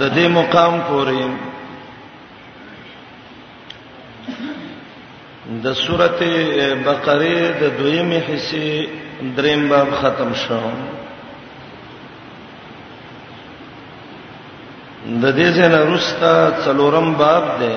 د دې مقام پورې د سورته بقره د دویمې حصے دریم باب ختم شو د دې څخه رستا څلورم باب دی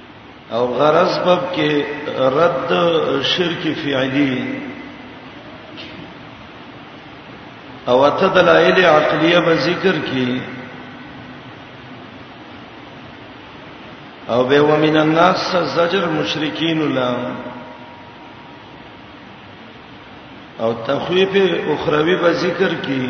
او غرض باب کې رد شرک فعلی او ته دلایل عقلیه به ذکر کی او به ومن الناس زجر مشرکین الله او تخویف اخروی به ذکر کی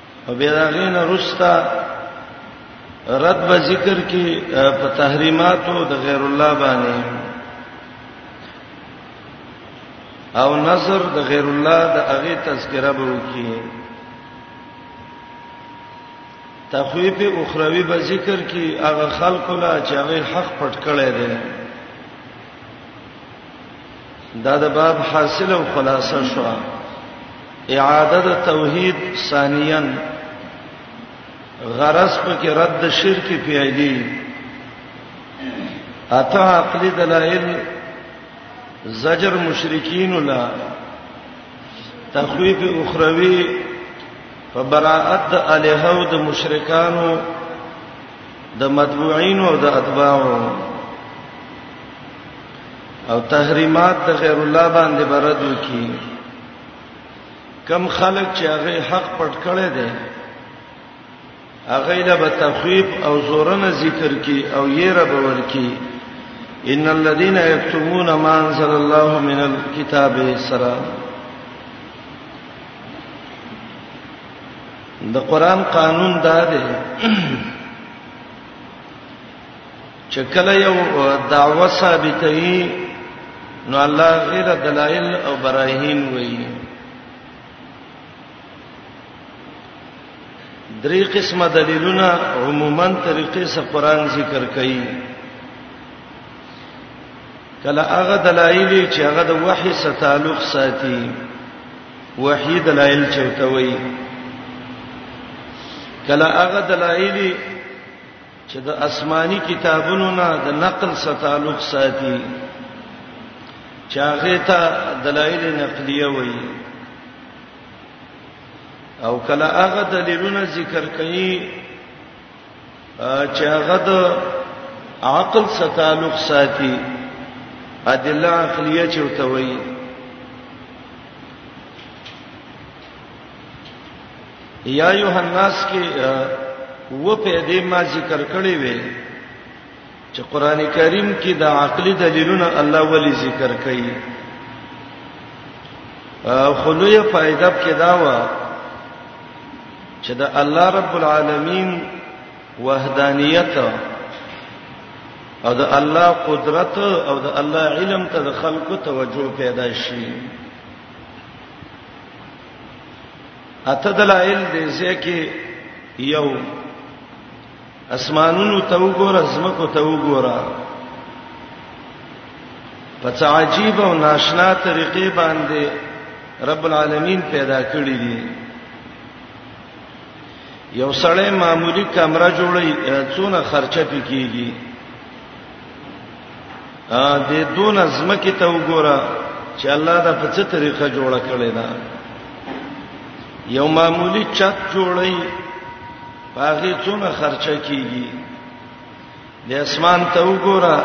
او بیا داغه نه رستا رد به ذکر کې په تحریماتو د غیر الله باندې او نظر د غیر الله د هغه تذکرہ به وکي تخویف اخروی به ذکر کې هغه خلق لا چې هغه حق پټ کړي دي دا د باب حاصل او خلاصه شو اعاده د توحید ثانیا غرض په کې رد شرک فعلی اته عقلی دلائل زجر مشرکین لا تخویف اخروی په براءت د الہو د مشرکانو د متبوعین او د اتباعو او تحریمات د غیر الله باندې برد وکي کم خلک چې هغه حق پټ کړي دي هغه له تخویب او زورنه ذکر کی او یې رب ورکی ان الذين يكتمون ما انزل الله من الكتاب سرا د قران قانون دا دی چې کله یو دعوه ثابتوي نو الله غیر دلایل او براهین وایي درې قسمه دلیلونه عموما طریقې سره قران ذکر کوي کله هغه دلایل چې هغه د وحی سره تعلق ساتي وحی دلایل چوتوي کله هغه دلایل چې د آسماني کتابونو نه د نقل سره تعلق ساتي چې هغه ته دلایل نقلیه وایي او کله هغه دلیلونه ذکر کوي چې هغه د عقل سره تعلق ساتي ادله عقلیه چوته وایي یا ایه الناس کې و په دې ما ذکر کړی وې چې قران کریم کې د عقلي دلیلونه الله ولی ذکر کوي خلوی فائدہ کې دا و چې د الله رب العالمین وحدانیت او د الله قدرت او د الله علم ته د خلقو توجه پیدا شي اته دلایل دې ځکه یو اسمانونو ته وګوره زمکو ته وګوره په څه عجیب او ناشنا طریقې باندې رب العالمین پیدا کړی دی یو سړی معمولی کمره جوړی څونه خرچه پکېږي ا دې دون زمکه ته وګوره چې الله دا په څه طریقه جوړ کړی دا یو معمولی چت جوړی پاغه څونه خرچه کیږي د اسمان ته وګوره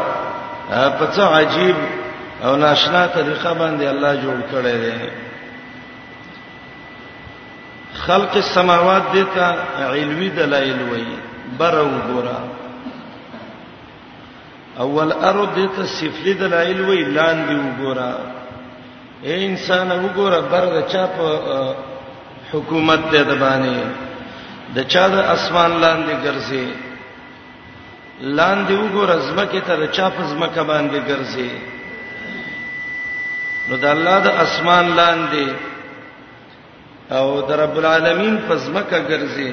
په څه عجیب او ناشنا طریقه باندې الله جوړ کړی دی خلق السماوات دته علوي دلایل وایي بر وګوره اول ارض ته سفلی دلایل وی لاندې وګوره اے انسان وګوره برغه چا په حکومت دې د باندې د چا د اسمان لاندې ګرځي لاندې وګوره زمکه ته د چا په زمکه باندې ګرځي نو د الله د اسمان لاندې او د رب العالمین په زمکه ګرځي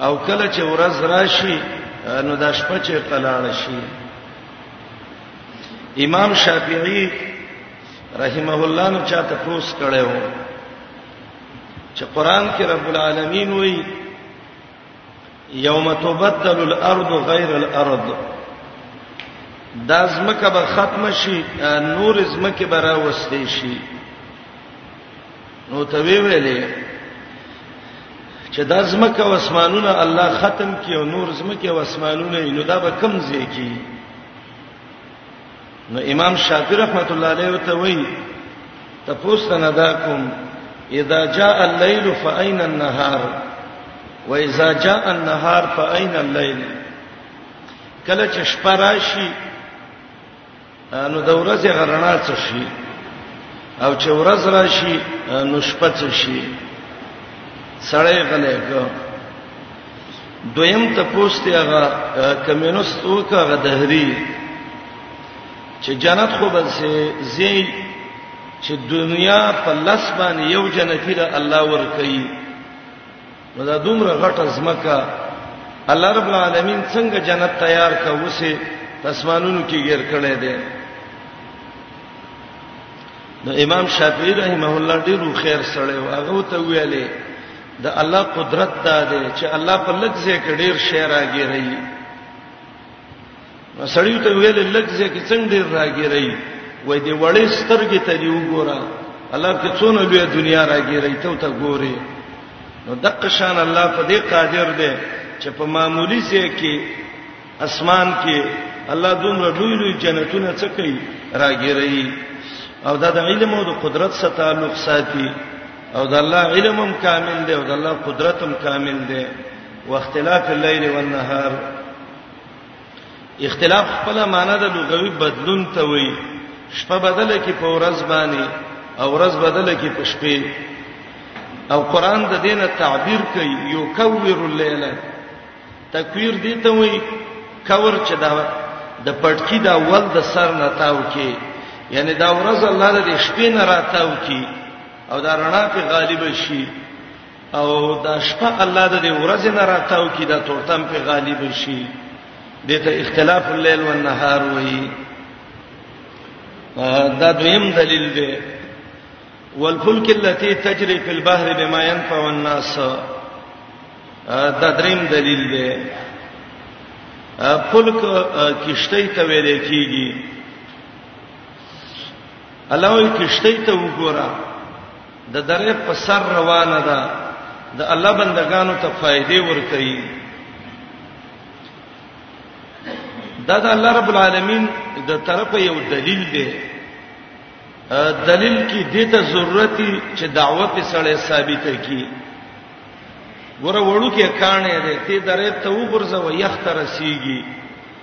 او کله چې ورځ راشي نو د شپه چې تلاړ شي امام شافعي رحمه الله نو چاته پوس کړي وو چې قران کې رب العالمین وایي یوم تبدل الارض غیر الارض دا زمکه به ختم شي نور زمکه به راوستي شي نو ته وی ویلې چې د زمکه او اسمانونه الله ختم کی او نور زمکه او اسمانونه نو دا به کم ځای کی نو امام شافعی رحمت الله علیه ته وی ته پوښتنه دا کوم اذا جاء الليل فاين النهار واذا جاء النهار فاين الليل کله چې شپه راشي نو د ورځې غرنا څه شي او چې ورځ راشي نو شپه څه شي سړی غلې کو دویم ته پوښتې هغه کمینوست او هغه دهری چې جنت خو بل سي زی چې دنیا په لس باندې یو جنتی له الله ور کوي نو دا دومره غټه زمکه الله رب العالمین څنګه جنت تیار کا وسه اسمانونو کې غیر کړي دي نو امام شافعی رحمه الله ډیر خیر سره هغه ته ویلې د الله قدرت دا دی چې الله په لږ ځای کې ډیر شعر راګیري سړیو ته ویل لږه کې څنګه ډیر راګیرای وای دی وړې سترګې ته دی وګوره الله کې څونه لوی دنیا راګیرای ته ته ګوري نو دغه شان الله په دې قادر دی چې په معمولی څه کې اسمان کې الله دومره لوی لوی جنتونه څه کوي راګیرای او دا د علم او د قدرت سره تعلق ساتي او د الله علم هم کامل دی او د الله قدرت هم کامل دی واختلاف الليل والنهار اختلاف خپل معنی د لغوي بدلون ته وایي شپه بدل کی په ورځ باندې او ورځ بدل کی په شپه او قران د دینه تعبیر کوي یو کور الليل تکویر دي ته وایي کور چې دا د پټکی دا ول د سر نه تاو کی یعنی دا ورځ الله د شپې نه راتاو کی او دا رڼا په غالب شي او دا شپه الله د دې ورځې نه راتاو کی دا تورتم په غالب شي دته اختلاف الليل والنهار وایي دا دویم دلیل دی والفلک التي تجري في البحر بما ينفع الناس دا دریم دلیل دی فلک کشته ته ویل کیږي الله کشته ته وګوره د دره په سر روانه ده د الله بندگانو ته فائدې ورکړي دا د الله رب العالمین د طرف یو دلیل دی دلیل کې د ته ضرورت چې دعوت سره ثابته کی ګوره وړو کې کانه دې ته درې ته وګرځو یخ ترسیږي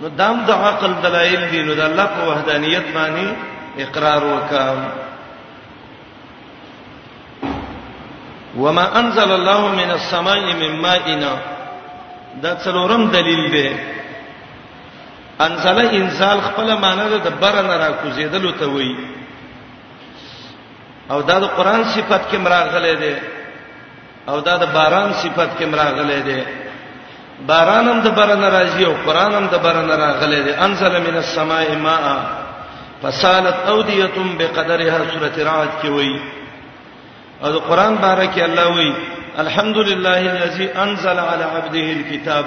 نو دام د عقل دلایل دي نو د الله په وحدانیت باندې اقرار وکړه وما انزل الله من السماء من ماء دا څلورم دلیل دی انزل انزال خپل معنی د برن را کوزیدلو ته وایي او دا د قران صفت کې مراغله ده او دا د باران صفت کې مراغله ده باران هم د باران راځي او قران هم د باران راغله ده انزل من السماء ماء فسالت اوديه بقدرها سوره رعد کې وایي او د قران باره کې الله وایي الحمدلله الذي انزل على عبده الكتاب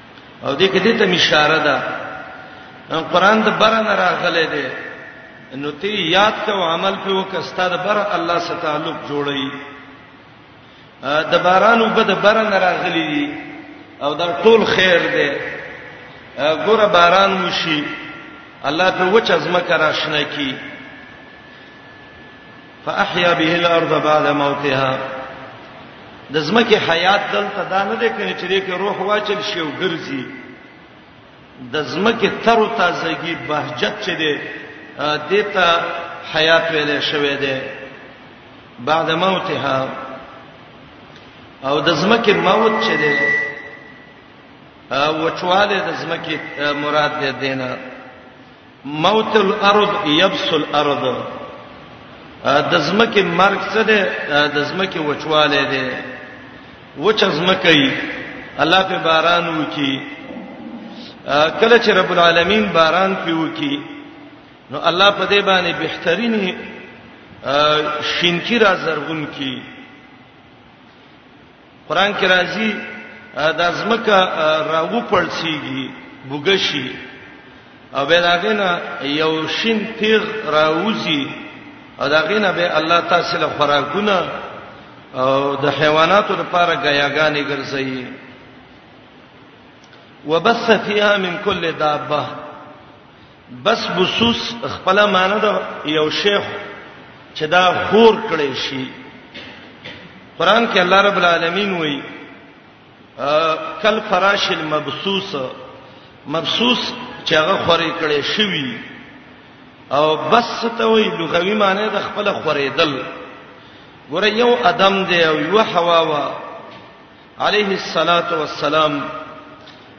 او دې کې دې ته اشاره ده قرآن د برن راغله دې نو ته یاد کو عمل په وکستا د بر الله سره تعلق جوړي د بارانو په د برن راغلي دي او دا ټول خیر دی ګوره باران وشي الله په وچ ازمه کرا شنه کی فاحيا به الارض بعد موتها د زمکه حیات دلته دا نه ده کني چې دې روح واچل شي او ګرځي د زمکه تر او تازګي بهجت چي دي دته حیات ویلې شوې ده بعد موتها او د زمکه موت چي دي وچواله د زمکه مراد دې دینه موت الارض یبس الارض د زمکه مرګ څه ده د زمکه وچواله ده وچ زمکه ای الله په باران وکي کله چې رب العالمین باران پیو کی نو الله په دې باندې بهترینی شینکی را زرغون کی قران کې راځي د ازمکه راو پړسیږي بوګشي او به داغینا یو شین تیغ راوځي او داغینا به الله تاسو له خوراکونه او د حیواناتو لپاره غیاګانې ګرځي وبث فيها من كل دابه بس بسوس خپل معنی دا یو شیخ چې دا خور کړي شي قران کې الله رب العالمین وایي کل فراش المبسوس مبسوس چې هغه خورې کړي شوی او بس ته وی لغوي معنی د خپل خورې دل ګوره یو ادم دی او یو حوا وا علیه الصلاۃ والسلام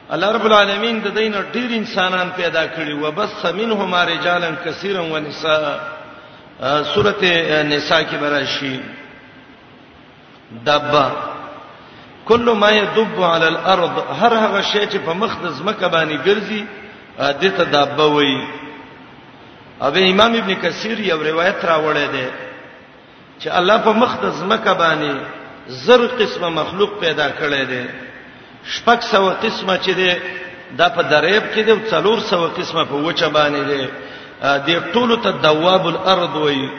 الله رب العالمین د دین ډیر انسانان پیدا کړي و بس منهم رجالن کثیرا و نساء سورته نساء کې براشي دبا کل ما يدب على الارض هر هغه شی چې په مخ د زمکه باندې ګرځي دته دبا وایي او امام ابن کثیر یو روایت راوړی دی چې الله په مخ د زمکه باندې زر قسمه مخلوق پیدا کړی دی شپږ سو قسمه چې دی دا په دریب کې دی او څلور سو قسمه په وچه باندې دی د ټولو ته دواب الارض وایي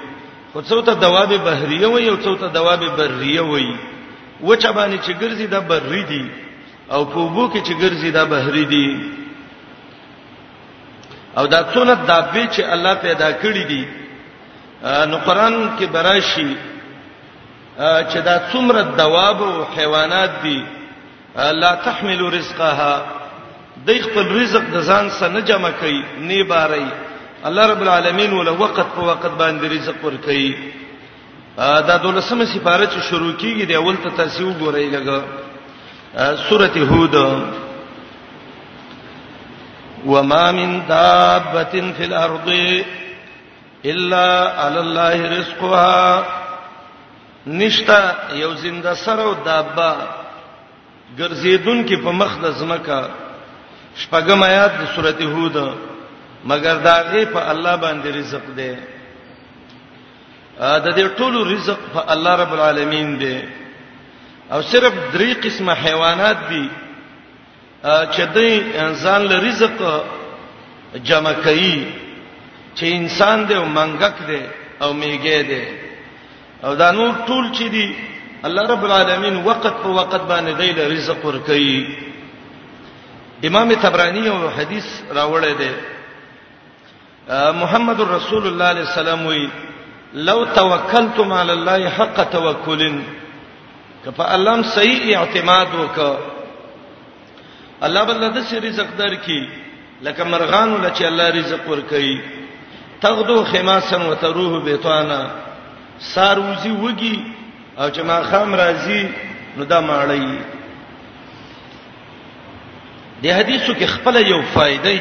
خو څو ته دواب بحریه وایي او څو ته دواب بریه وایي وچه باندې چې ګرځي دا بری دی او په وبو کې چې ګرځي دا بحری دی او دا څونه دابې چې الله پیدا کړی دی نو قران کې براشي چې دا څومره دواب او حیوانات دي لا تحمل رزقها د خپل رزق د ځان سره نه جمع کوي نه باري الله رب العالمین ول وقت په وقت باندې رزق ور کوي دا دولسمه سپاره چې شروع کیږي د اول ته تاسو وګورئ لګا سورته هود وما من دابه في الارض الا علی الله رزقها نشتا یو زنده سره او دابا ګرځیدون کې په مخ د زمکا شپږم آیات د سورته هود مگر داغه په الله باندې رزق دی د دې ټولو رزق په الله رب العالمین دی او صرف درې قسمه حیوانات دي چې دوی ځان له رزق جمع کوي چې انسان دی او منګک دی او میګه دی او دا نور ټول چې دی الله رب العالمین وخت په وخت باندې دی له رزق ور کوي امام تبرانی یو حدیث راوړی دی محمد رسول الله علیه السلام وی لو توکلتم علی الله حق توکلن کپا الله صحیح اعتماد وک الله بل د سې رزق درکې لکه مرغانو لچ الله رزق ورکړي تغدو خماسن وتروه بیتانا ساروزی وږي او چې ما خام راځي نو دا ماړی د حدیثو کې خپل یو فائدې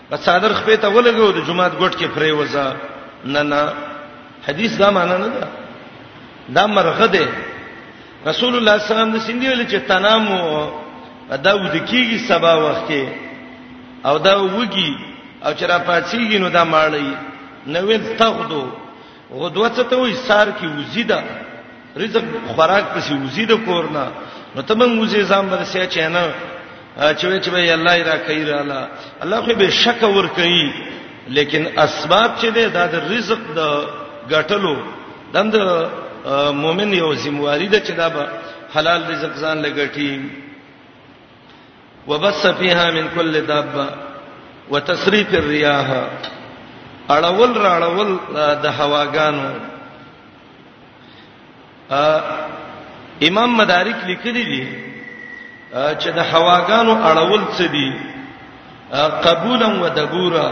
په څادر خپې ته ولګو د جمعات ګټ کې پرې وځه نه نه حدیث دا معنی نه ده دا مرغه ده رسول الله صلی الله علیه وسلم د سیندې ویل چې تنام دا ود کیږي سبا وخت کې او دا وږي او چې را پاتېږي نو دا ماړی نو ویل تغدو غدوه څه ته وایي سار کې وزي ده رزق خوراک پسې وزي ده کورنا نو ته موږ وزي ځان بر سیا چینه چې وې چې به الله را کوي را الله الله خو به شک ور کوي لیکن اسباب چې ده دا د رزق د غټلو دند مؤمن یو ذمہواری ده چې دا به حلال رزق ځان لګټي وبث فيها من كل دابه وتصريف الرياح اړول راړول د هواګانو امام مدارک لیکلی دی چې د هواګانو اړول څه دي قبولا و دبورا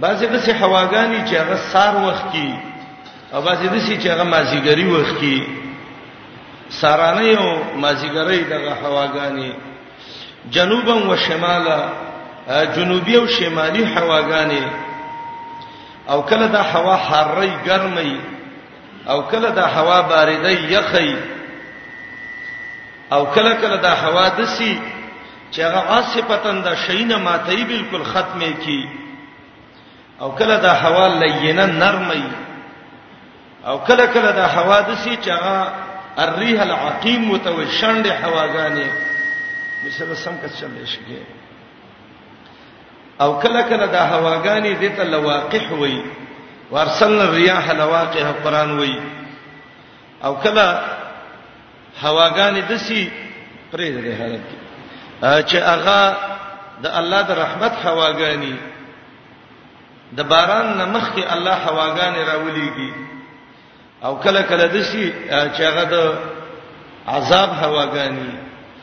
بعضې داسې هواګانې چې هغه سار وخت کی او بعضې داسې چې هغه مازیګری وخت کی سارانه او مازیګری دغه هواګانې جنوبا و شمالا جنوبي او شمالي هواګانې او کله دا هوا حرې ګرمي او کله دا هوا باردې یخې او کله کله دا هوا دسی چې هغه عاصفتن د شینه ماته بالکل ختمه کی او کله دا هوا لینه نرمي او کله کله دا هوا د سی چې هغه الريح العقيم متوشند هواګانې مثله سم کڅ چلې شي او کله کله دا هواګانې د ته لواقح وي وارسلنا الرياح لواقح قران وي او کله هواګانې دسی پرې دې حالت کې چې هغه د الله د رحمت هواګانی د باران نمخ کې الله هواګانی راولېږي او کله کله د شي چې هغه د عذاب هواګانی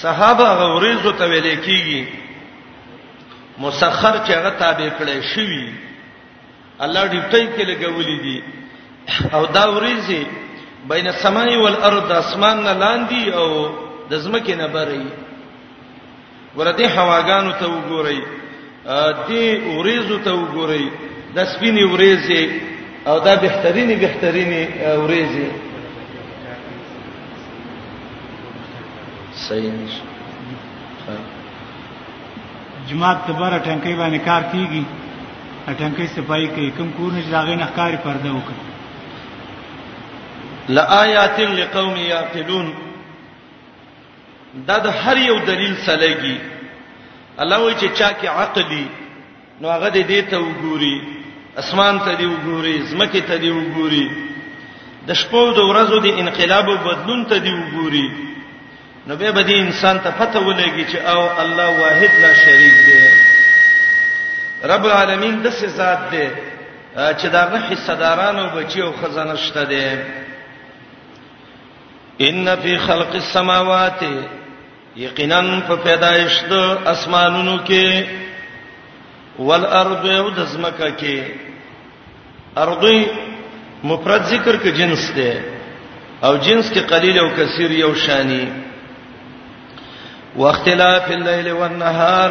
صحابه غوریزو ته ویل کیږي مسخر چې هغه تابع کړي شوی الله ډیپټي کې لګولې دي او دا وریزي بین السماء والارض اسمان نه لاندې او د زمکه نه بری ورته هواګانو ته وګورئ دې اوریزو ته وګورئ د سپینې اوریزې او دا بهترینې بهترینې اوریزې صحیح نشي جماعت تبره ټانکې باندې کار کیږي ټانکې صفائی کوي کوم کور نه ځاګې نه ښکاری پرده وکړي لآیات لقوم یعقلون دا د هر یو دلیل سلګي الله وی چې چا کې عقلی نو هغه دې دې ته وګوري اسمان ته دې وګوري زمکه ته دې وګوري د شپو د ورځو د انقلاب او بدلون ته دې وګوري نو به به دې انسان ته پته ولګي چې او الله واحد لا شریک دی رب العالمین د څه ذات دی چې دا غو حصدارانو بچي او خزانه شته دي ان فی خلق السماوات یقینا په پیدایش د اسمانونو کې والارض او د زمکه کې ارضی مفرد ذکر کې جنس ده او جنس کې قلیل او کثیر یو شانی واختلاف الليل والنهار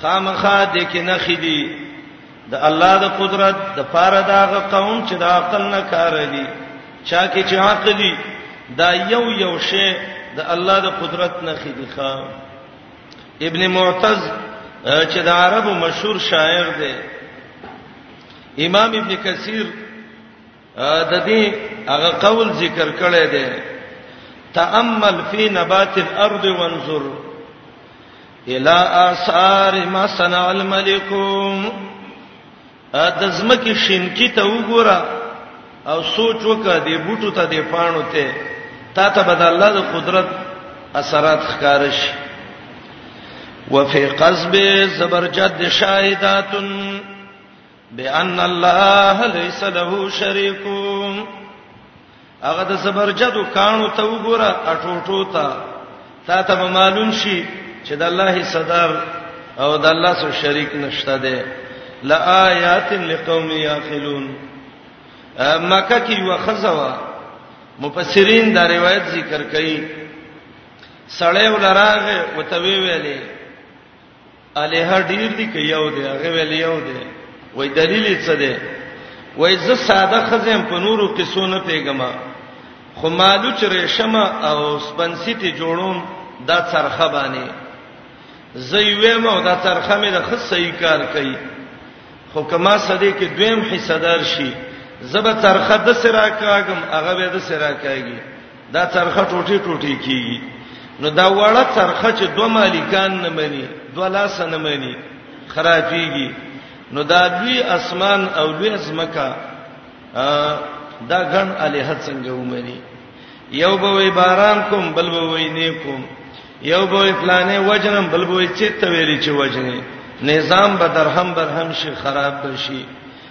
خامخا د کې نه خېدي د الله د قدرت د پاره داغه قوم چې د عقل نه کار لري چا کې چې حق دي دا یو یو شی د الله د قدرت نه خېدي ښا ابن معتز چې د عربو مشهور شاعر دی امام ابن کثیر د دې هغه قول ذکر کړی دی تامل فی نبات الارض وانظر الى آثار ما صنع الملك د زمکه شینکی ته وګوره او سوچ وکړه د بوټو ته د پانو ته تا ته بد الله د قدرت اثرات ښکارش وفي قصب زبرجد شاهداتن بان الله ليس له شريک هغه د زبرجدو کانو ته وګوره اټوټو ته تا ته معلوم شي چې د الله صدر او د الله سره شریک نشته ده لآیات لقوم یاقلون مکه کې یو خزوا مفسرین دا روایت ذکر کوي سړی ولراغه وتوی ویلې الها ډیر دی کې یو دی هغه ویل یو دی وای دلیل څه دی وای زه ساده خزم په نورو کې سونه پیګم خو مالو چې رشمه او سپنسی ته جوړوم دا څرخه باندې زه یوه مو دا څرخه مې د خصې کار کوي خو کما سده کې دویم حصہ دار شي زبر څرخه د سرا کاګم هغه به د سرا کاږي دا څرخه ټوټي ټوټي کیږي نو دا وړه څرخه چې دوه مالکان نه مني دوه لاس نه مني خرابيږي نو دا لوی اسمان او لوی زمکا دا ګڼ الہ څنګه ومني یو به وی باران کوم بل به وی نه کوم یو به وی پلانې وجنم بل به وی چې تویلی چې وجنې نظام به درهم برهم شي خراب بشي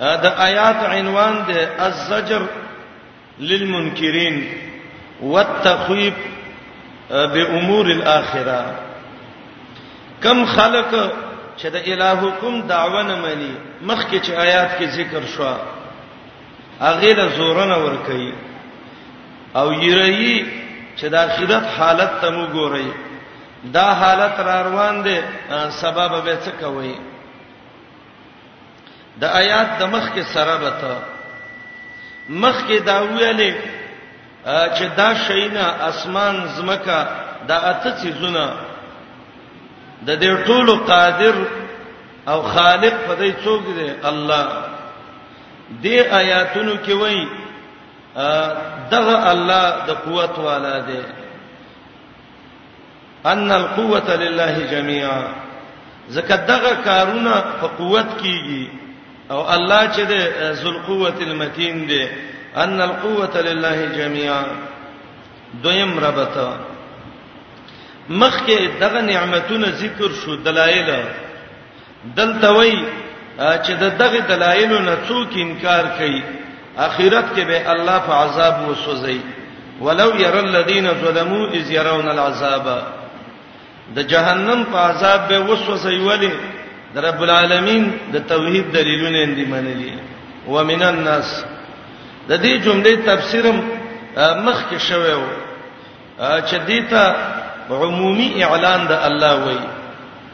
د آیات عنوان د الزجر للمنکرین والتخویب بامور الاخره کم خلق چې د الہکم دعوه نه مني مخکې چې آیات کې ذکر شو هغه له زورن ور کوي او یری چې د اخرت حالت ته مو ګوري دا حالت را روان دي سبب به څه کوي د آیات د مخ کې سره بته مخ کې دا ویلې چې دا شینا اسمان زمکا دا اته چیزونه د دې ټولو قادر او خالق په دې څوک دی الله دې آیاتونو کې وایي دغه الله د قوت والا دی ان القوت لله جميعا زکه دغه کارونه په قوت کیږي او الله چې د ذل قوت المتین دی ان القوت لله جميعا دویم ربته مخکې دغه نعمتونه ذکر شو دلایل دلته وای چې د دغه دلایلو نه څوک انکار کوي اخرت کې به الله په عذاب وسوځي ولو ير الذين ظلموا اذ يرون العذاب د جهنم په عذاب به وسوځي ولی د رب العالمین د توحید دلیلونه اندی منلي ومن الناس د دې جملې تفسیرم مخکې شوی و چې دیتا عمومي اعلان د الله وای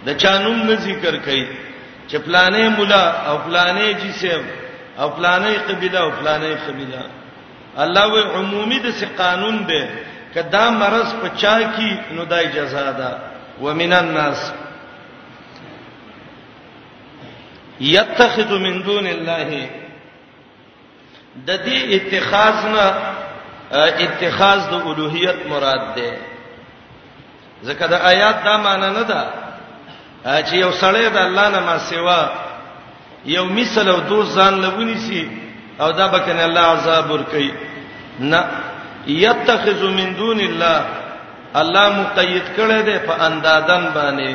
د چانوم نه ذکر کړي چې پلانې مولا او پلانې جسم او پلانې قبيله او پلانې قبيله الله وای عمومي د څه قانون دی کدا مرز پچا کی نو د اجازه ده ومن الناس یتخذ من دون الله د دې اتخاذ نه اتخاذ د اولوہیت مراد ده ځکه د آیات دا معنی نه ده چې یو سړی د الله نه ما سیوا یو مثل او دو ځان لونی سي او دا بکنه الله عذاب ور کوي نه یتخذ من دون الله الله مقید کړي ده په اندادن باندې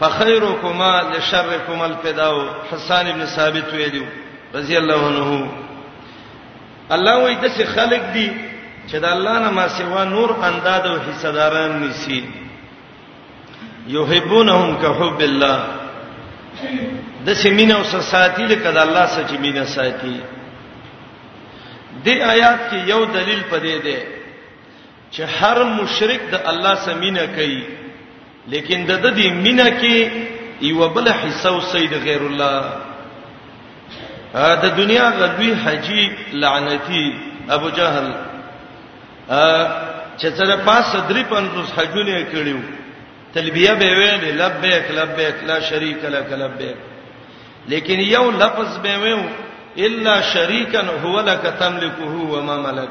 فخيركما لشركما الفداء حسان ابن ثابت ویلو رضی الله عنه الله وای د څه خلق دي چې د الله نه ما سیوا نور انداد او حصداران نسی یحبونهم کحب الله د څه مینه او ساتي لکه د الله سره چې مینه ساتي د آیات کې یو دلیل پدې ده چې هر مشرک د الله سره مینه کوي لیکن د د دې مینه کې یو بل حصہ او سید غیر الله د دنیا غلوی حجی لعنتی ابو جهل چې سره پاس درې پنځوس حجونه کړیو تلبیه به ویل لبیک لبیک لا شریک لک لبیک لیکن یو لفظ به ویو الا شریکا هو لک تملکه و ما ملک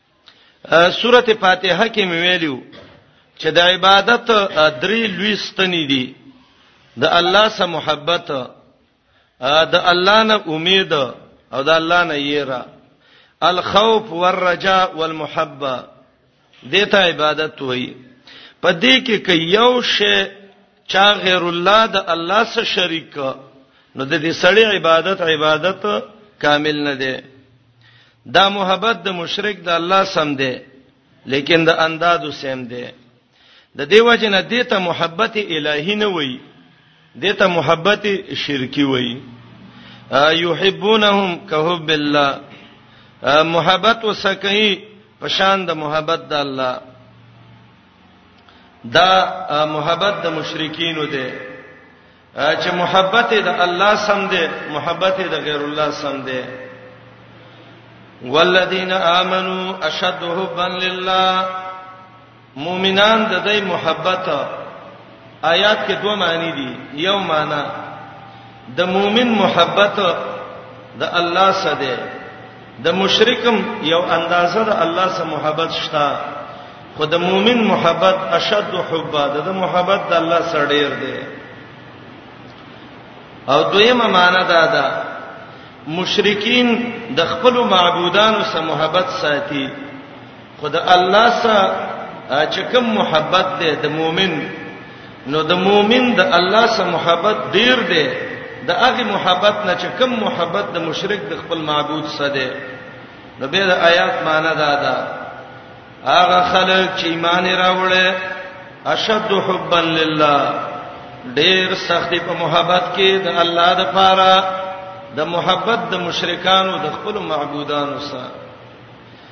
سورته فاتحه کې مې ویلو چې د عبادت درې لوی ستنې دي د الله سره محبت د الله نه امید او د الله نه یره الخوف والرجاء والمحبه دته عبادت وایي په دې کې کې یو شی چا غیر الله د الله سره شریک نو د دې سړی عبادت عبادت کامل نه دی دا محبت د مشرک د الله سم دی لیکن د اندادو سم دی د دې وجه نه دیته محبت الهی نه وای دیته محبت شرکی وای یحبونهم کحب الله محبت وسکئ پشان د محبت د الله دا محبت د مشرکینو دی چې محبت د الله سم دی محبت د غیر الله سم دی والذین آمنو اشد حبا لله مؤمنان د دې محبت آیات کې دوه معنی دي یو معنی د مؤمن محبت د الله سره ده د مشرکم یو اندازه د الله سره محبت شته خو د مؤمن محبت اشد حب ده د محبت د الله سره ډیر ده او دویمه معنی دا ده مشرکین د خپل معبودانو سره محبت ساتي خود الله سره چې کوم محبت ده د مؤمن نو د مؤمن د الله سره محبت ډیر ده د هغه محبت نه چې کوم محبت د مشرک د خپل معبود سره ده نو به د آیات معنا دا ده هغه خلک چې ایمان راوړل اشد حبا لله ډیر سختي په محبت کې د الله د پاره د محبت د مشرکانو د خپل معبودانو سره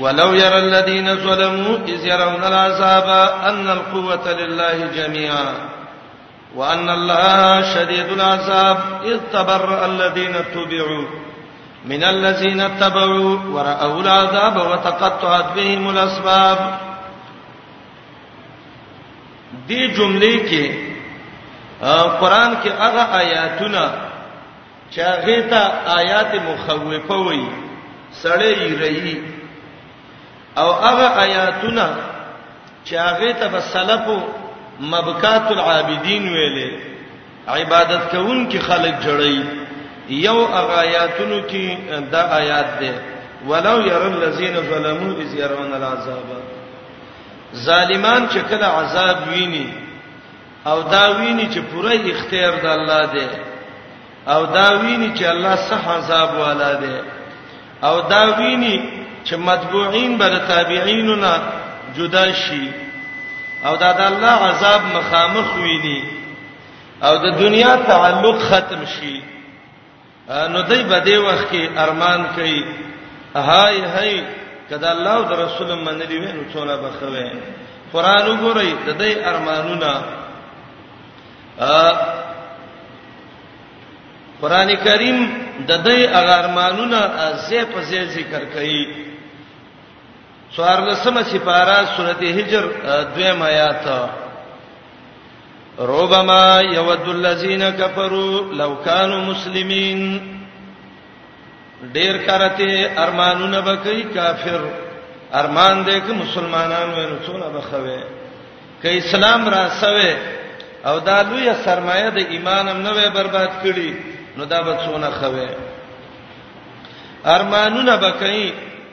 ولو ير الذين ظلموا اذ يرون العذاب ان القوه لله جميعا وان الله شديد العذاب اذ تبرأ الذين تبعوا من الذين تبعوا ورأوا العذاب وتقطعت بهم الاسباب دې جمله کې آه، قران کې هغه آیاتونه چې هغه ته آیات مخوفه وي سړی یې رہی او هغه آیاتونه چې هغه ته بسلفو مبکات العابدین ویلې عبادت کوونکي خلک جړی یو هغه آیاتونو کې دا آیات ده ولو ير الذين ظلموا اذ يرون العذاب ظالمان چې کله عذاب ویني او دا ویني چې پوره اختیار د الله دی او دا ویني چې الله صح عذاب والا دی او دا ویني چې متبوعين بر تابعین نه جدا شي او دا د الله عذاب مخامخ ویني او د دنیا تعلق ختم شي نو دای په دې وخت کې ارمان کوي هاي هاي کدا الله او رسول منلی وینو څونه بخوي قران وګورئ د دې ارمانونه قران کریم د دې ارمانونه زه په زه ذکر کوي څوارلسمه سپاره سورته هجر دویم آیات ربما يود الذين كفروا لو كانوا مسلمين ډیر کرته ارمانونه بکې کافر ارمان دې کې مسلمانان وینو څونه بخوي ک اسلام را سوي او دا لوی سرمایه د ایمان هم نه وي برباد کړي نو دا به څونه خوي ارمانونه بکې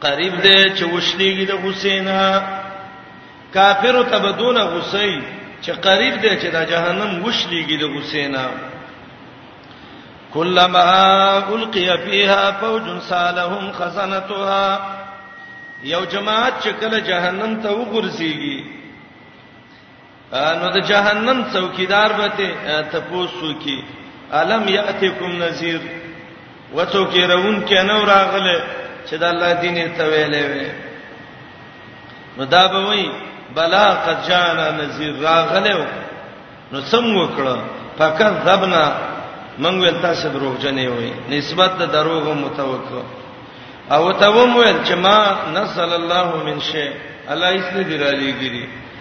قریب دی چې وشلېږي د حسین کافر ته بدون غصې چې قریب دی چې د جهنم وشلېږي د حسین کلمہ القی فیها فوج سالهم خزنتها یو جماعت چې کله جهنم ته وګرځيږي نو د جهنم څوکیدار به ته تپوسو کی الم یاتکم نذیر وڅوک رون کې نو راغله چې د الله دین ته ویلې وي نو دا به وای بلا قد جانا نذیر راغله نو سم وکړه فقط ذبنا من ویل تاسو دروغجنې وي نسبت د دروغ متوکل او ته ومول چې ما نزل الله من شی الله هیڅ نه دی را لېګری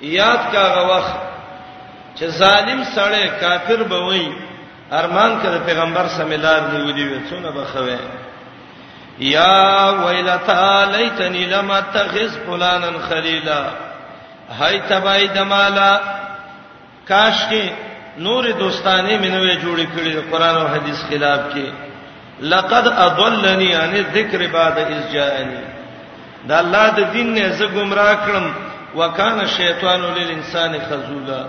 یاد کا هغه وخت چې ظالم سړی کافر به وای ارمان کړه پیغمبر سمیلار نیولې و څونه بخوي یا ویلتا لیتنی لم اتخذ فلانا خلیلا هاي تبای دمالا کاش کې نور دوستانه مینوي جوړې کړې قرآن او حدیث خلاف کې لقد اضلني عن الذکر بعد اذ جاءني دا الله د دین نه زه گمراه کړم وکانه شیطان للانسان خذولا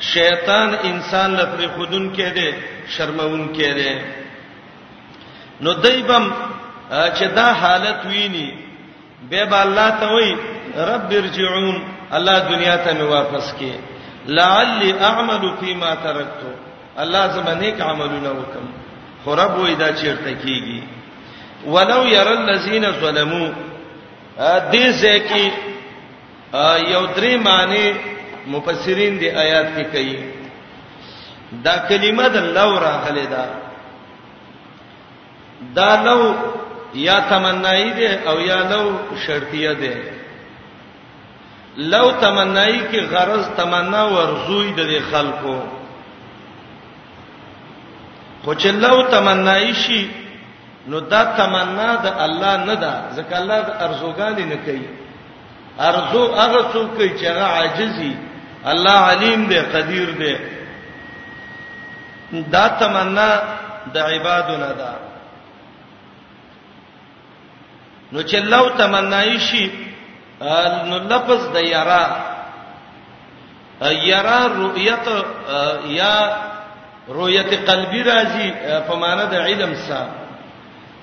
شیطان انسان لپاره خودن کې دی شرمون کې دی نو دایبم چې دا حالت ویني به به الله ته وای رب ارجعون الله دنیا ته می واپس کې لعلی اعمل فيما ترکت الله زمانه کې عملونه وکم خو رب وای دا چیرته کیږي ولو يرى الذين ظلموا دې ځکه یو درې معنی مفسرین دی آیات کې کوي دا کلمه د لو راغله ده دا لو یا تمنای ده او یا لو شرطیه ده لو تمنای کې غرض تمنا ورزوی د خلکو خو چې لو تمنای شي نو دا تمنا د الله نه ده ځکه الله د ارزوګانی نه کوي ارزو هغه څوک کوي چې هغه عاجزي الله علیم دی قدیر دی دا تمنا د عبادو نه ده نو چې لو تمنای شي نو لفظ د یرا یرا رؤیت یا رؤیت قلبی راځي په معنا د علم سره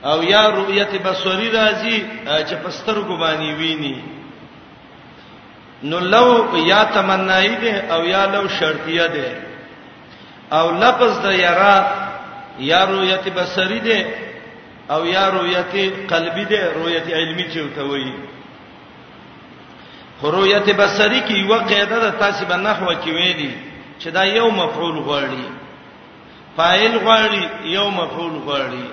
او یا رؤیت بصری راځي چې په سترګو باندې ویني نو لو یا تمنای ده او یا لو شرطیه ده او لفظ د یرا یا رؤیت بصری ده او یا رؤیت قلبی ده رؤیت علمی چې وته وایي رؤیت بصری کې یو قاعده ده تاسو به نحو کې ویلي چې دا یو مفعول غواړي فاعل غواړي یو مفعول غواړي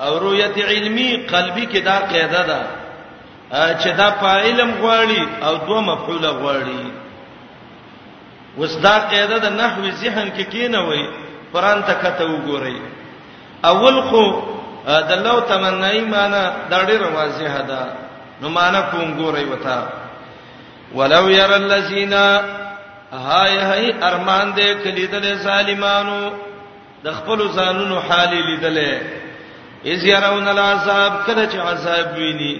او رؤیت علمی قلبی کې دا قاعده ده چې دا فاعلم غواړي او دوه مفعول غواړي اوس دا قاعده د نحوی ذهن کې کینه وای قران ته کته وګورئ اول خو د لو تمنای معنی دا ډیره واضحه ده نو معنی کوم ګورئ وتا ولو ير الذين هاي هاي ارمان دې کلیدل ظالمانو د خپل ځانونو حال لیدل اذ يرون العذاب کله چې عذاب ویني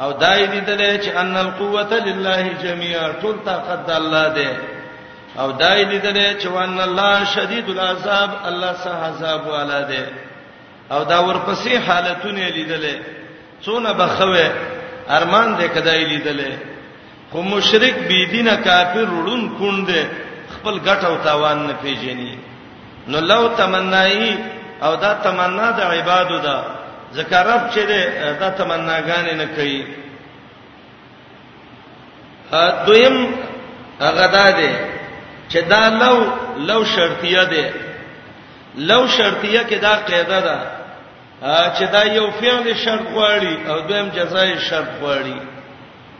او دای دې دلې چې ان القوت لله جميعا ټول طاقت د الله دی او دای دې دلې چې وان الله شدید العذاب الله سه عذاب والا دی او دا ورپسې حالتونه لیدلې څونه بخوي ارمان دې کدای لیدلې خو مشرک بی دینه کافر رړون کون دی خپل ګټ او تاوان نه پیژني نو لو تمنای او دا تمنا د عبادو ده ځکه رب چې دا تمناګانې نه کوي دویم هغه دا دی چې دا لو لو شرطیه ده لو شرطیه کې دا قاعده ده چې دا یو فعل شرط غواړي او دویم جزای شرط غواړي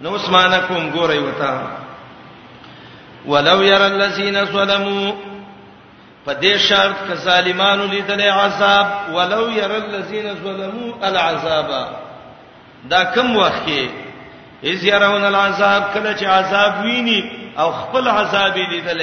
نو اسمانه کوم ګورې وتا ولو ير الذين ظلموا په دې شرط ک ظالمانو لیدل عذاب ولو ير الذين ظلموا العذاب دا کم وخت کې اذ يرون العذاب کله چې عذاب ویني او خپل عذاب لیدل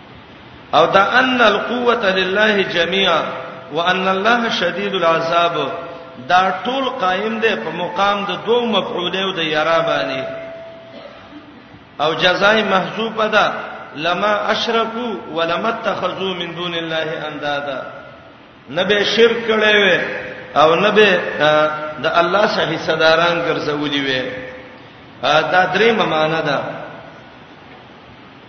او دا ان القوت لله جميعا وان الله شديد العذاب دا ټول قائم دی په مقام د دوه مفعوله او د یرا باندې او جزای محذوفه ده لما اشرکو ولما اتخذو من دون الله اندادا نبه شرک کړي وي او نبه د الله سره حصہ داران ګرځولي وي دا درې معنی ده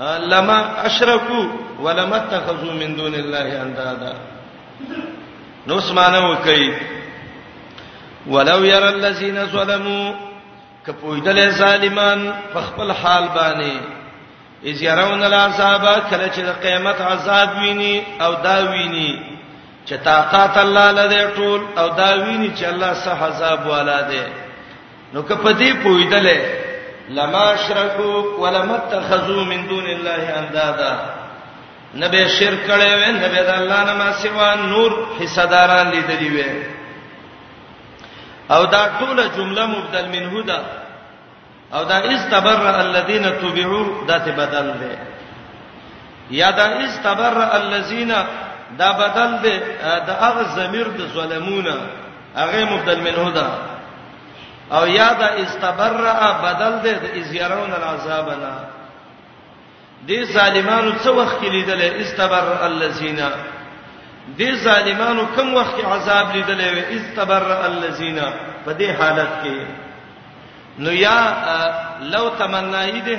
لما اشرکو ولما اتخذوا من دون الله اندادا نو سمانه وکي ولو ير الذين ظلموا کپویدل ظالمان په خپل حال باندې اذ يرون العذاب کله چې د قیامت عذاب ویني او دا ویني چې طاقت الله لده ټول او دا ویني چې الله سه عذاب والا ده نو که په دې پویدلې لما شرکو ولما اتخذوا من دون الله اندادا نبی شرک کړي وې نبی د الله نه ما سوا نور حصہ داران لیدلی وې او دا ټوله جمله مبدل منه ده او دا استبرأ الذين تبعوا دا ته بدل ده یا دا استبرأ الذين دا بدل ده دا هغه ضمیر د ظلمونه هغه مبدل منه ده او یا دا استبرأ بدل ده د ازيرون العذابنا دې ظالمانو څو وخت لیدل استبرأ الذين دې ظالمانو کوم وخت عذاب لیدل وي استبرأ الذين په دې حالت کې نو یا لو تمنای ده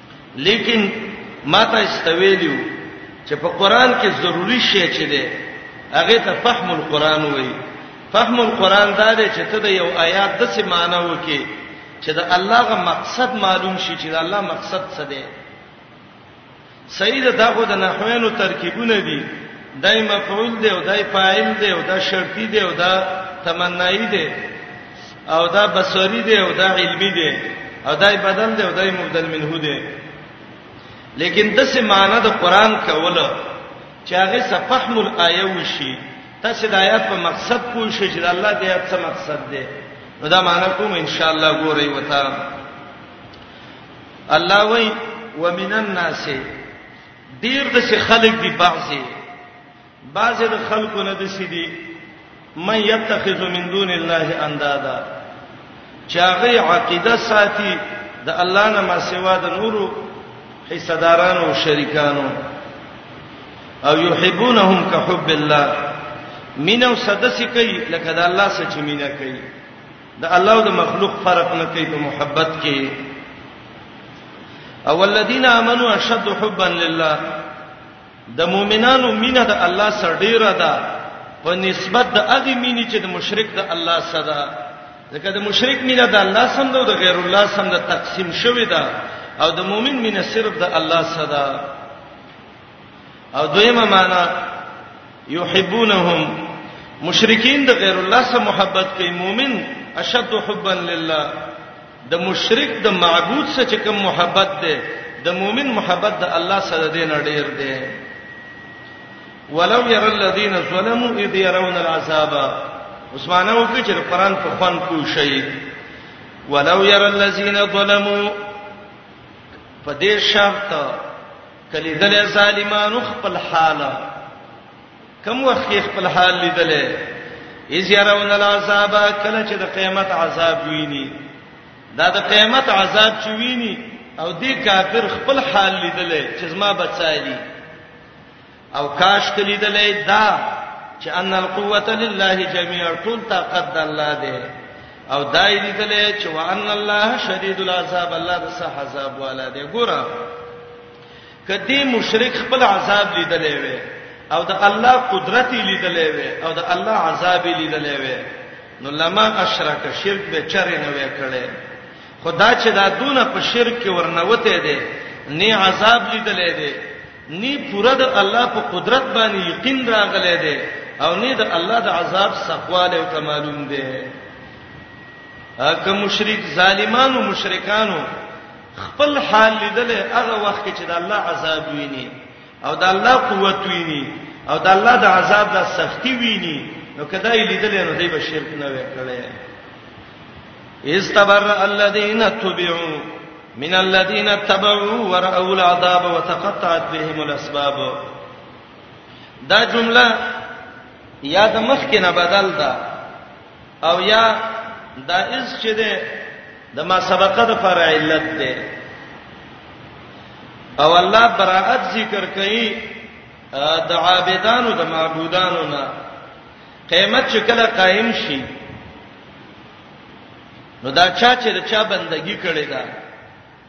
لیکن ما ته استویلیو چې په قران کې ضروری شی چې ده هغه ته فهم القرآن وایي فهم القرآن دا دی چې ته د یو آیات د څه معنی وکې چې د الله غ مقصد معلوم شي چې د الله مقصد څه دی سید داغه د نحوینو ترکیبونه دي دای مفعول دی او دای فاعل دی او دا شرطی دی او دا تمنایی دی او دا بصری دی او دا علمی دی او دا بدن دی او دا مبدل منه دی لیکن د څه معنی د قران کوله چې هغه صفحم الایه وشي تاسو د آیات په مقصد پوه شئ چې الله دې آیات څه مقصد دی نو دا معنی کوم ان شاء الله ګورئ وتا الله وای ومن الناس ډیر د څه خلک دی بعضی بعضې د خلکو نه داسې دي من یتخذ من دون الله اندادا چې هغه عقیده ساتي د الله نه ما سوا د نورو حصدارانو او شریکانو او یحبونهم کحب الله مینه او صدسی کوي لکه د الله سره چې مینه کوي د الله او د مخلوق فرق نه کوي په محبت کې او الذين امنوا اشد حبا لله د مؤمنانو مینه د الله سره ډیره ده په نسبت د هغه مینې چې د مشرک د الله سره ده ځکه د مشرک مینه د الله سم ده او د غیر الله سم ده تقسیم شوې ده او د مؤمن مینه صرف د الله سره ده او دویمه معنا یحبونهم مشرکین د غیر الله سره محبت کوي مؤمن اشد حبا لله د مشرک د معبود سره چې کوم محبت ده د مؤمن محبت د الله سره دی نه ډیر دی ولو ير الذين ظلموا اذ يرون العذاب عثمانه وکړي چې قرآن په خوان کو شي ولو ير الذين ظلموا په دې شرط کلیدل ظالمانو خپل حاله کوم وخت کې خپل حال لیدلې اذ يرون العذاب کله چې د قیامت عذاب ویني دا د قیامت عذاب چې ویني او دې کافر خپل حال لیدلې چې زما بچایلی او کاش کلی دلې دا چې ان القوه لله جميعا ټول طاقت د الله دی او دای دې دلې چې وان الله شدید العذاب الله د سه عذاب والا دی ګوره کدی مشرک خپل عذاب لیدلې وي او د الله قدرت لیدلې وي او د الله عذاب لیدلې وي نو لما اشرک شرک به چر نه وې کړي خدا چې دا دونه په شرک کې ورنوته دي نه عذاب لیدلې دي نه پوره د الله په قدرت باندې یقین راغلې دي او نه د الله د عذاب سقواله او کمالون دي که مشرک ظالمانو مشرکانو خپل حال لیدل هغه وخت کې چې د الله عذاب ویني او د الله قوت ویني او د الله د عذاب د سختی ویني نو کدا یې لیدل نو دوی به شرک نه وکړي استبر الذين تبعوا من الذين تبعوا ورأوا العذاب وتقطعت بهم الاسباب دا جمله یا د مخ کې نه بدل ده او یا دا اس چې ده د ما سبقه د فرع علت ده او الله براءت ذکر کوي د عابدانو د معبودانو نه قیامت چې کله قائم شي نو دا چا چې چا بندگی کړي دا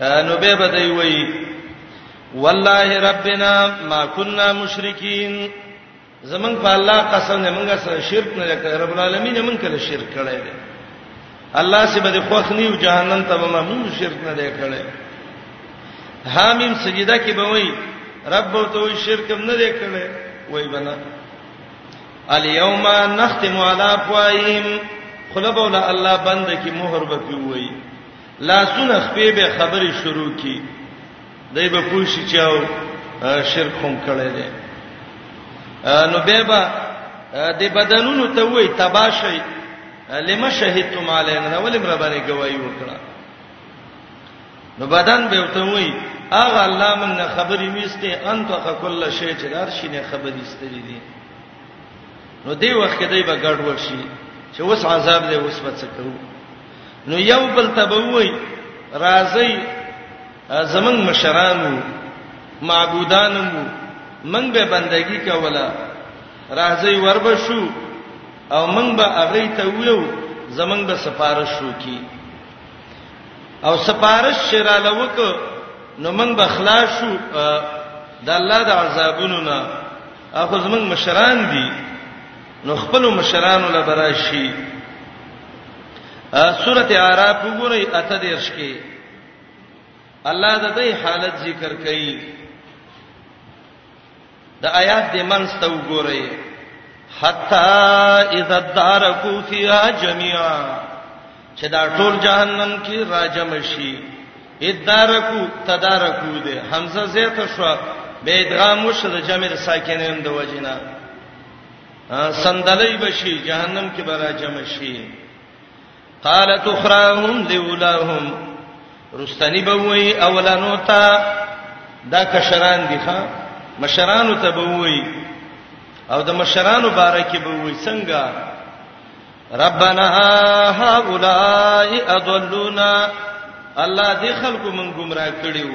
نو به بدای وی والله ربنا ما كنا مشرکین زمون په الله قسم نه مونږه سره شرک نه کړ رب العالمین مونږ کله شرک کړی دی الله سي به خوښ نیو جهنم ته به مونږ شرک نه دی کړی حامیم سجده کې به وای رب ته وای شرک نه دی کړی وای بنا الیوم نختم علی افواهیم خلبولا الله بند کی مہر بکی وای لاسونه خپې به خبرې شروع کی دای به پوښی چاو شرک هم کړی دی نو به به د بدنونو ته وای تباشی لما شهیدتم علینا ولی مر باندې گواہی وکړه نو بدن به ته وای اغه الله من خبرې وسته انت کل شی چې دار شینه خبرې استری دي نو دی وخت کې دی به ګډ ورشي چې اوس عذاب دی اوس به څه کوو نو یو بل تبوي راځي زمنګ مشرانو معبودانو من به بندگی کوله راځي وربشو او من به هغه ته ویو زمنګ به سفارش وکي او سفارش شراله وک نو من به خلاص شو د الله د عذابونو نه اخو زمنګ مشران دي نو خپل مشرانو له براشي سورته اعراف وګورئ اته دیرش کې الله د دې حالت ذکر کړي د آیات د منځ ته وګورئ حتا اذا دارکو فیها جميعا چې دا ټول جهنم کې راجم شي ادارکو تدارکو ده حمزه زیت شو به ادغام وشو د جمع ساکنین د وجنه صندلۍ بشي جهنم کې برا جمع شي قالت اخراهم لولاهم رستنی بوي اولانو تا دا کشران دي ښا مشرانو ته بوي او د مشرانو باره کې بوي څنګه ربنا هؤلاء اضلونا الله دې خلکو من گمراه کړیو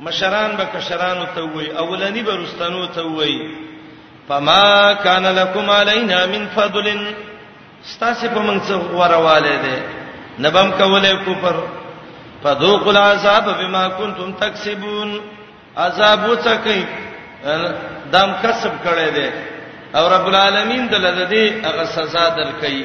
مشران به کشرانو ته وای اولنی به رستنو ته وای فما کان لکم علینا من فضل ستاسو په موږ څه غورواله ده نبم کوله کوپر فذوقوا العذاب بما كنتم تكسبون عذاب وڅکئ دام کسب کړي دي او رب العالمین دلته دې هغه سزا درکړي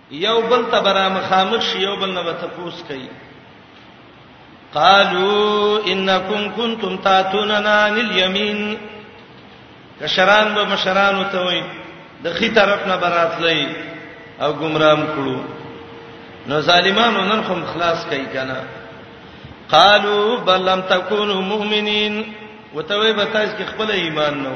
یو بل ته برا مخامخ شي یو بل نه به تپوس کوي قالو انکم کنتم تاتوننا عن اليمين کشران به مشران ته وي د خي طرف نه براتلې او گمرام کړو نو ظالمانو نن خو خلاص کوي کنه قالو بل لم تکونوا مؤمنین وتوي به تاسو کې خپل ایمان نو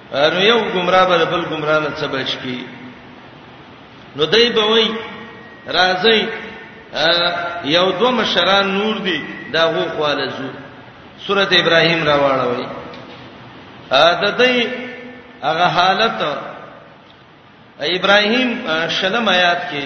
نو یو گمراه به بل گمراه نه څه بچ کی نو دای به وای راځي یو دو مشران نور دي دا غو خواله زو سورته ابراهيم راواړه وای دا دای هغه حالت ابراهيم شلم آیات کې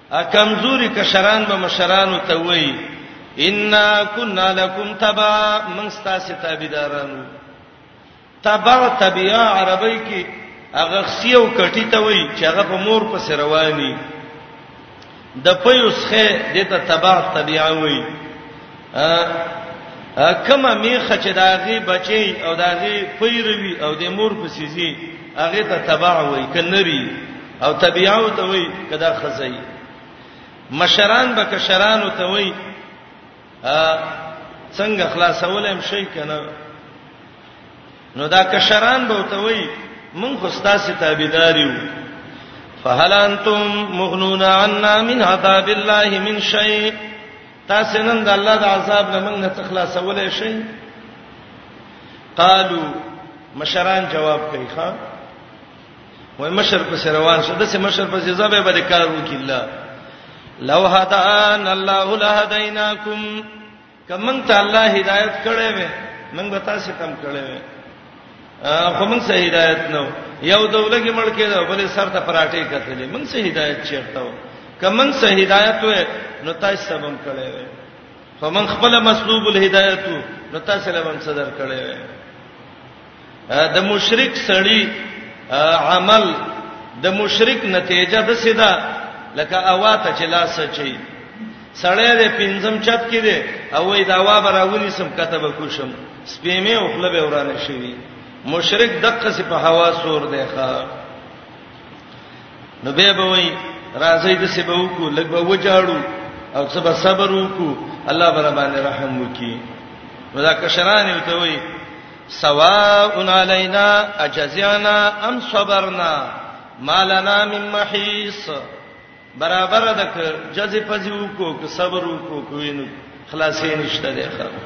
ا کمزوري کشران به مشرانو ته وایي ان كنا لكم تبع من استاسه تابعدارانو تبع تبعا عربی کې هغه خسیو کټی ته وایي چې هغه په مور په سروانی د پيوسخه دته تبع تبعا وایي کما میخه چې داغي بچي او داغي پیروي او د مور په سيزي هغه ته تبع وای کنری او تبعو ته وای کدا خزای مشران به کشرانو ته وای څنګه خلاصولم شي کنه نو دا کشران به ته وای مونږ خو ستاسو تابعداریو فهل انتم مغنون عنا من عذاب الله من شيء تاسو نن د الله د عذاب نه موږ نه تخلاصولې شئ قالو مشران جواب کوي ښا وای مشر په روان شه د سه مشر په زیزابه باندې کار وکړي الله لو هدان الله لهدیناکم کمن ته الله هدایت کړې وې موږ به تاسو تم کړې وې خو موږ سه هدایت نو یو دولګي مړ کېده بلې سر ته پراټې کتلې موږ سه هدایت چیرته و کمن سه هدایت و نو تاسو سبم کړي وي خو موږ خپل مسلوب الهدایت نو تاسو له موږ صدر کړي وي د مشرک سړی عمل د مشرک نتیجه د سیدا لکه اواته چې لاس چي سړی د پنځم چت کې دی او وای دا وا براولي سم کتب کوشم سپېمه او خپل به ورانه شي مشرک دقه سي په هوا سور دی ښا نو به به وای راځي د سبا وکړو لګ به وجاړو او سبا صبر وکړو الله بر باندې رحم وکي ودا کشران یو ته وای سواء علینا اجزعنا ام صبرنا مالنا من محیص برابر د جزې پځو کو صبر وکړو کوینو خلاصې نشته ده